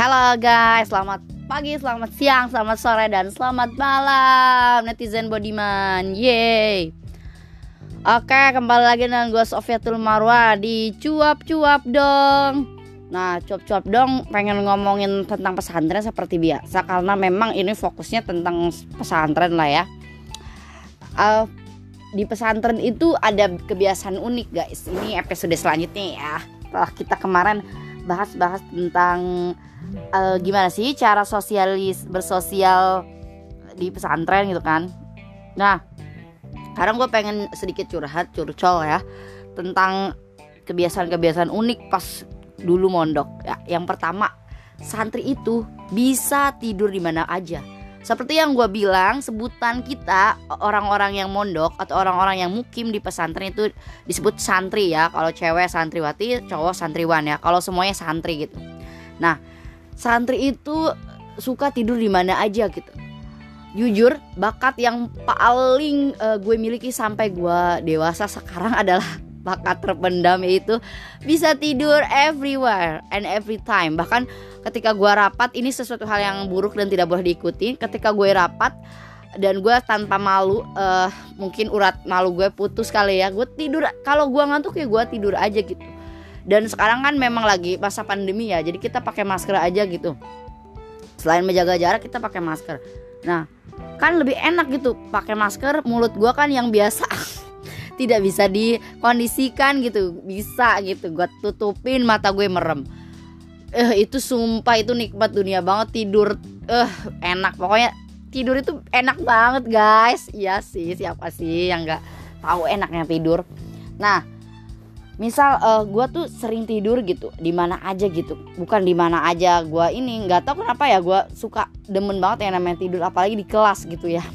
Halo guys, selamat pagi, selamat siang, selamat sore, dan selamat malam netizen Bodiman. Yeay. Oke, kembali lagi dengan gue Sofiatul Marwa di cuap-cuap dong. Nah, cuap-cuap dong pengen ngomongin tentang pesantren seperti biasa karena memang ini fokusnya tentang pesantren lah ya. Uh, di pesantren itu ada kebiasaan unik guys. Ini episode selanjutnya ya. Setelah kita kemarin bahas-bahas tentang uh, gimana sih cara sosialis bersosial di pesantren gitu kan. Nah, sekarang gue pengen sedikit curhat curcol ya tentang kebiasaan-kebiasaan unik pas dulu mondok. Ya yang pertama santri itu bisa tidur di mana aja. Seperti yang gue bilang sebutan kita orang-orang yang mondok atau orang-orang yang mukim di pesantren itu disebut santri ya. Kalau cewek santriwati cowok santriwan ya. Kalau semuanya santri gitu. Nah santri itu suka tidur di mana aja gitu. Jujur bakat yang paling uh, gue miliki sampai gue dewasa sekarang adalah bakat terpendam yaitu bisa tidur everywhere and every time. Bahkan ketika gue rapat ini sesuatu hal yang buruk dan tidak boleh diikuti. Ketika gue rapat dan gue tanpa malu uh, mungkin urat malu gue putus kali ya gue tidur kalau gue ngantuk ya gue tidur aja gitu dan sekarang kan memang lagi masa pandemi ya jadi kita pakai masker aja gitu. Selain menjaga jarak kita pakai masker. Nah kan lebih enak gitu pakai masker mulut gue kan yang biasa. Tidak bisa dikondisikan gitu bisa gitu. Gue tutupin mata gue merem. Eh itu sumpah itu nikmat dunia banget tidur. Eh enak. Pokoknya tidur itu enak banget guys. Iya sih siapa sih yang nggak tahu enaknya tidur? Nah misal uh, eh, gue tuh sering tidur gitu di mana aja gitu. Bukan di mana aja gue ini nggak tahu kenapa ya gue suka demen banget yang namanya tidur apalagi di kelas gitu ya.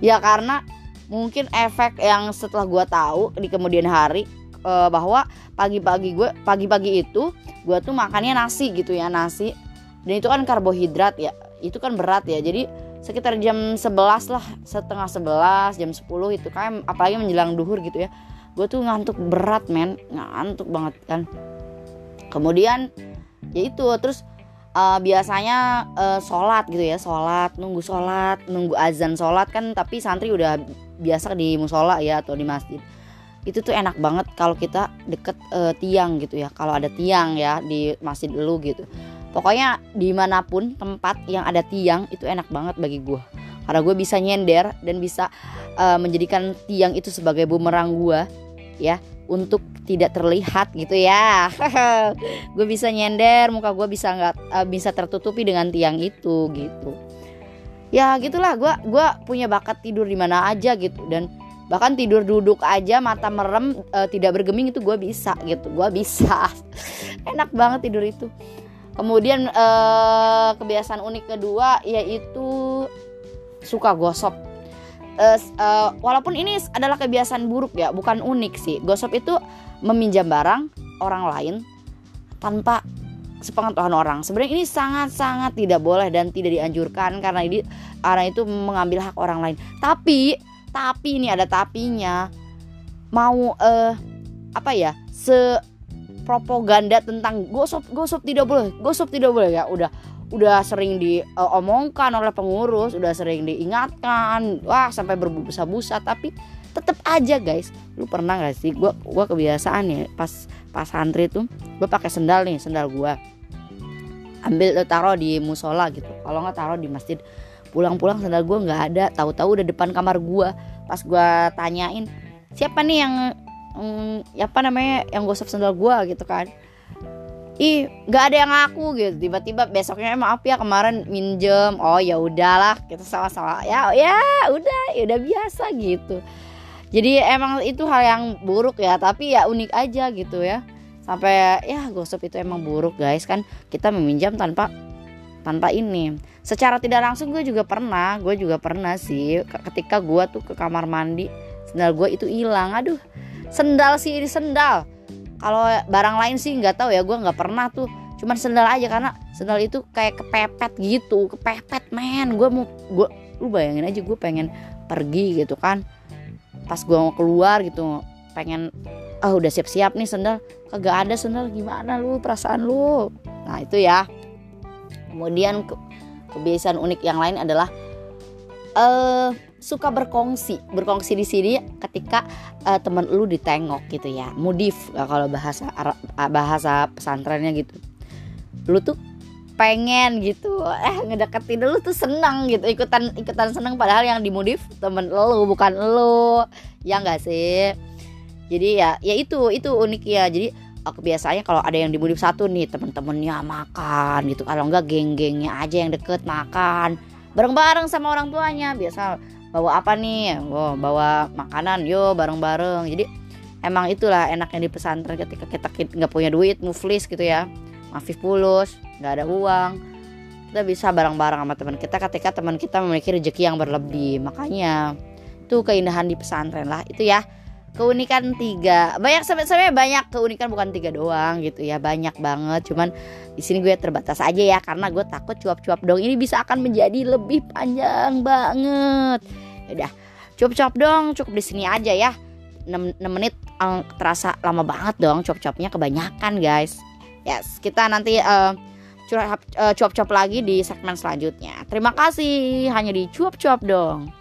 Ya karena mungkin efek yang setelah gue tahu di kemudian hari uh, bahwa pagi-pagi gue pagi-pagi itu gue tuh makannya nasi gitu ya nasi. Dan itu kan karbohidrat ya itu kan berat ya. Jadi sekitar jam 11 lah setengah 11 jam 10 itu kan apalagi menjelang duhur gitu ya gue tuh ngantuk berat men. Ngantuk banget kan. Kemudian ya itu terus uh, biasanya uh, sholat gitu ya sholat nunggu sholat nunggu azan sholat kan tapi santri udah biasa di musola ya atau di masjid. Itu tuh enak banget kalau kita deket uh, tiang gitu ya kalau ada tiang ya di masjid dulu gitu. Pokoknya di mana pun tempat yang ada tiang itu enak banget bagi gue karena gue bisa nyender dan bisa uh, menjadikan tiang itu sebagai bumerang gue ya untuk tidak terlihat gitu ya. Gue bisa nyender muka gue bisa nggak uh, bisa tertutupi dengan tiang itu gitu. Ya gitulah gue gue punya bakat tidur di mana aja gitu. Dan bahkan tidur duduk aja mata merem uh, tidak bergeming itu gue bisa gitu gue bisa. Enak banget tidur itu. Kemudian uh, kebiasaan unik kedua yaitu suka gosok uh, walaupun ini adalah kebiasaan buruk ya bukan unik sih. Gosok itu meminjam barang orang lain tanpa sepengetahuan orang. Sebenarnya ini sangat-sangat tidak boleh dan tidak dianjurkan karena ini orang itu mengambil hak orang lain. Tapi tapi ini ada tapinya. Mau uh, apa ya se propaganda tentang gosok gosok tidak boleh gosok tidak boleh ya udah udah sering diomongkan oleh pengurus, udah sering diingatkan, wah sampai berbusa-busa tapi tetap aja guys. Lu pernah gak sih gua gua kebiasaan ya pas pas santri tuh gue pakai sendal nih, sendal gua. Ambil taruh di musola gitu. Kalau nggak taruh di masjid. Pulang-pulang sendal gua nggak ada, tahu-tahu udah depan kamar gua. Pas gua tanyain, "Siapa nih yang hmm, apa namanya yang gosok sendal gua?" gitu kan ih nggak ada yang ngaku gitu. Tiba-tiba besoknya maaf ya kemarin minjem. Oh ya udahlah kita sama-sama. Ya ya udah ya udah biasa gitu. Jadi emang itu hal yang buruk ya tapi ya unik aja gitu ya. Sampai ya gosip itu emang buruk guys. Kan kita meminjam tanpa tanpa ini. Secara tidak langsung gue juga pernah gue juga pernah sih. Ketika gue tuh ke kamar mandi sendal gue itu hilang. Aduh sendal sih ini sendal kalau barang lain sih nggak tahu ya gue nggak pernah tuh. Cuman sendal aja karena sendal itu kayak kepepet gitu kepepet men. Gue mau gue lu bayangin aja gue pengen pergi gitu kan. Pas gue mau keluar gitu pengen ah oh, udah siap-siap nih sendal. Kagak ada sendal gimana lu perasaan lu? Nah itu ya. Kemudian ke kebiasaan unik yang lain adalah uh, suka berkongsi berkongsi di sini ketika uh, teman lu ditengok gitu ya. Mudif kalau bahasa bahasa pesantrennya gitu. Lu tuh pengen gitu eh ngedeketin lu tuh seneng gitu. Ikutan ikutan seneng padahal yang dimodif temen lu bukan lu. Ya enggak sih? Jadi ya ya itu itu unik ya. Jadi aku biasanya kalau ada yang dimodif satu nih temen-temennya makan gitu. Kalau enggak geng-gengnya aja yang deket makan. Bareng-bareng sama orang tuanya. Biasa bawa apa nih? Oh, bawa makanan yo bareng-bareng. Jadi emang itulah enaknya di pesantren ketika kita nggak punya duit muflis gitu ya. Mafif pulus nggak ada uang. Kita bisa bareng-bareng sama teman kita ketika teman kita memiliki rezeki yang berlebih. Makanya itu keindahan di pesantren lah itu ya keunikan tiga. Banyak sebenarnya banyak. Keunikan bukan tiga doang gitu ya. Banyak banget. Cuman di sini gue terbatas aja ya. Karena gue takut cuap-cuap dong ini bisa akan menjadi lebih panjang banget. Udah cuap-cuap dong. Cukup di sini aja ya. 6, 6 menit terasa lama banget dong cuap-cuapnya. Kebanyakan guys. Yes, kita nanti uh, cuap-cuap lagi di segmen selanjutnya. Terima kasih, hanya di cuap-cuap dong.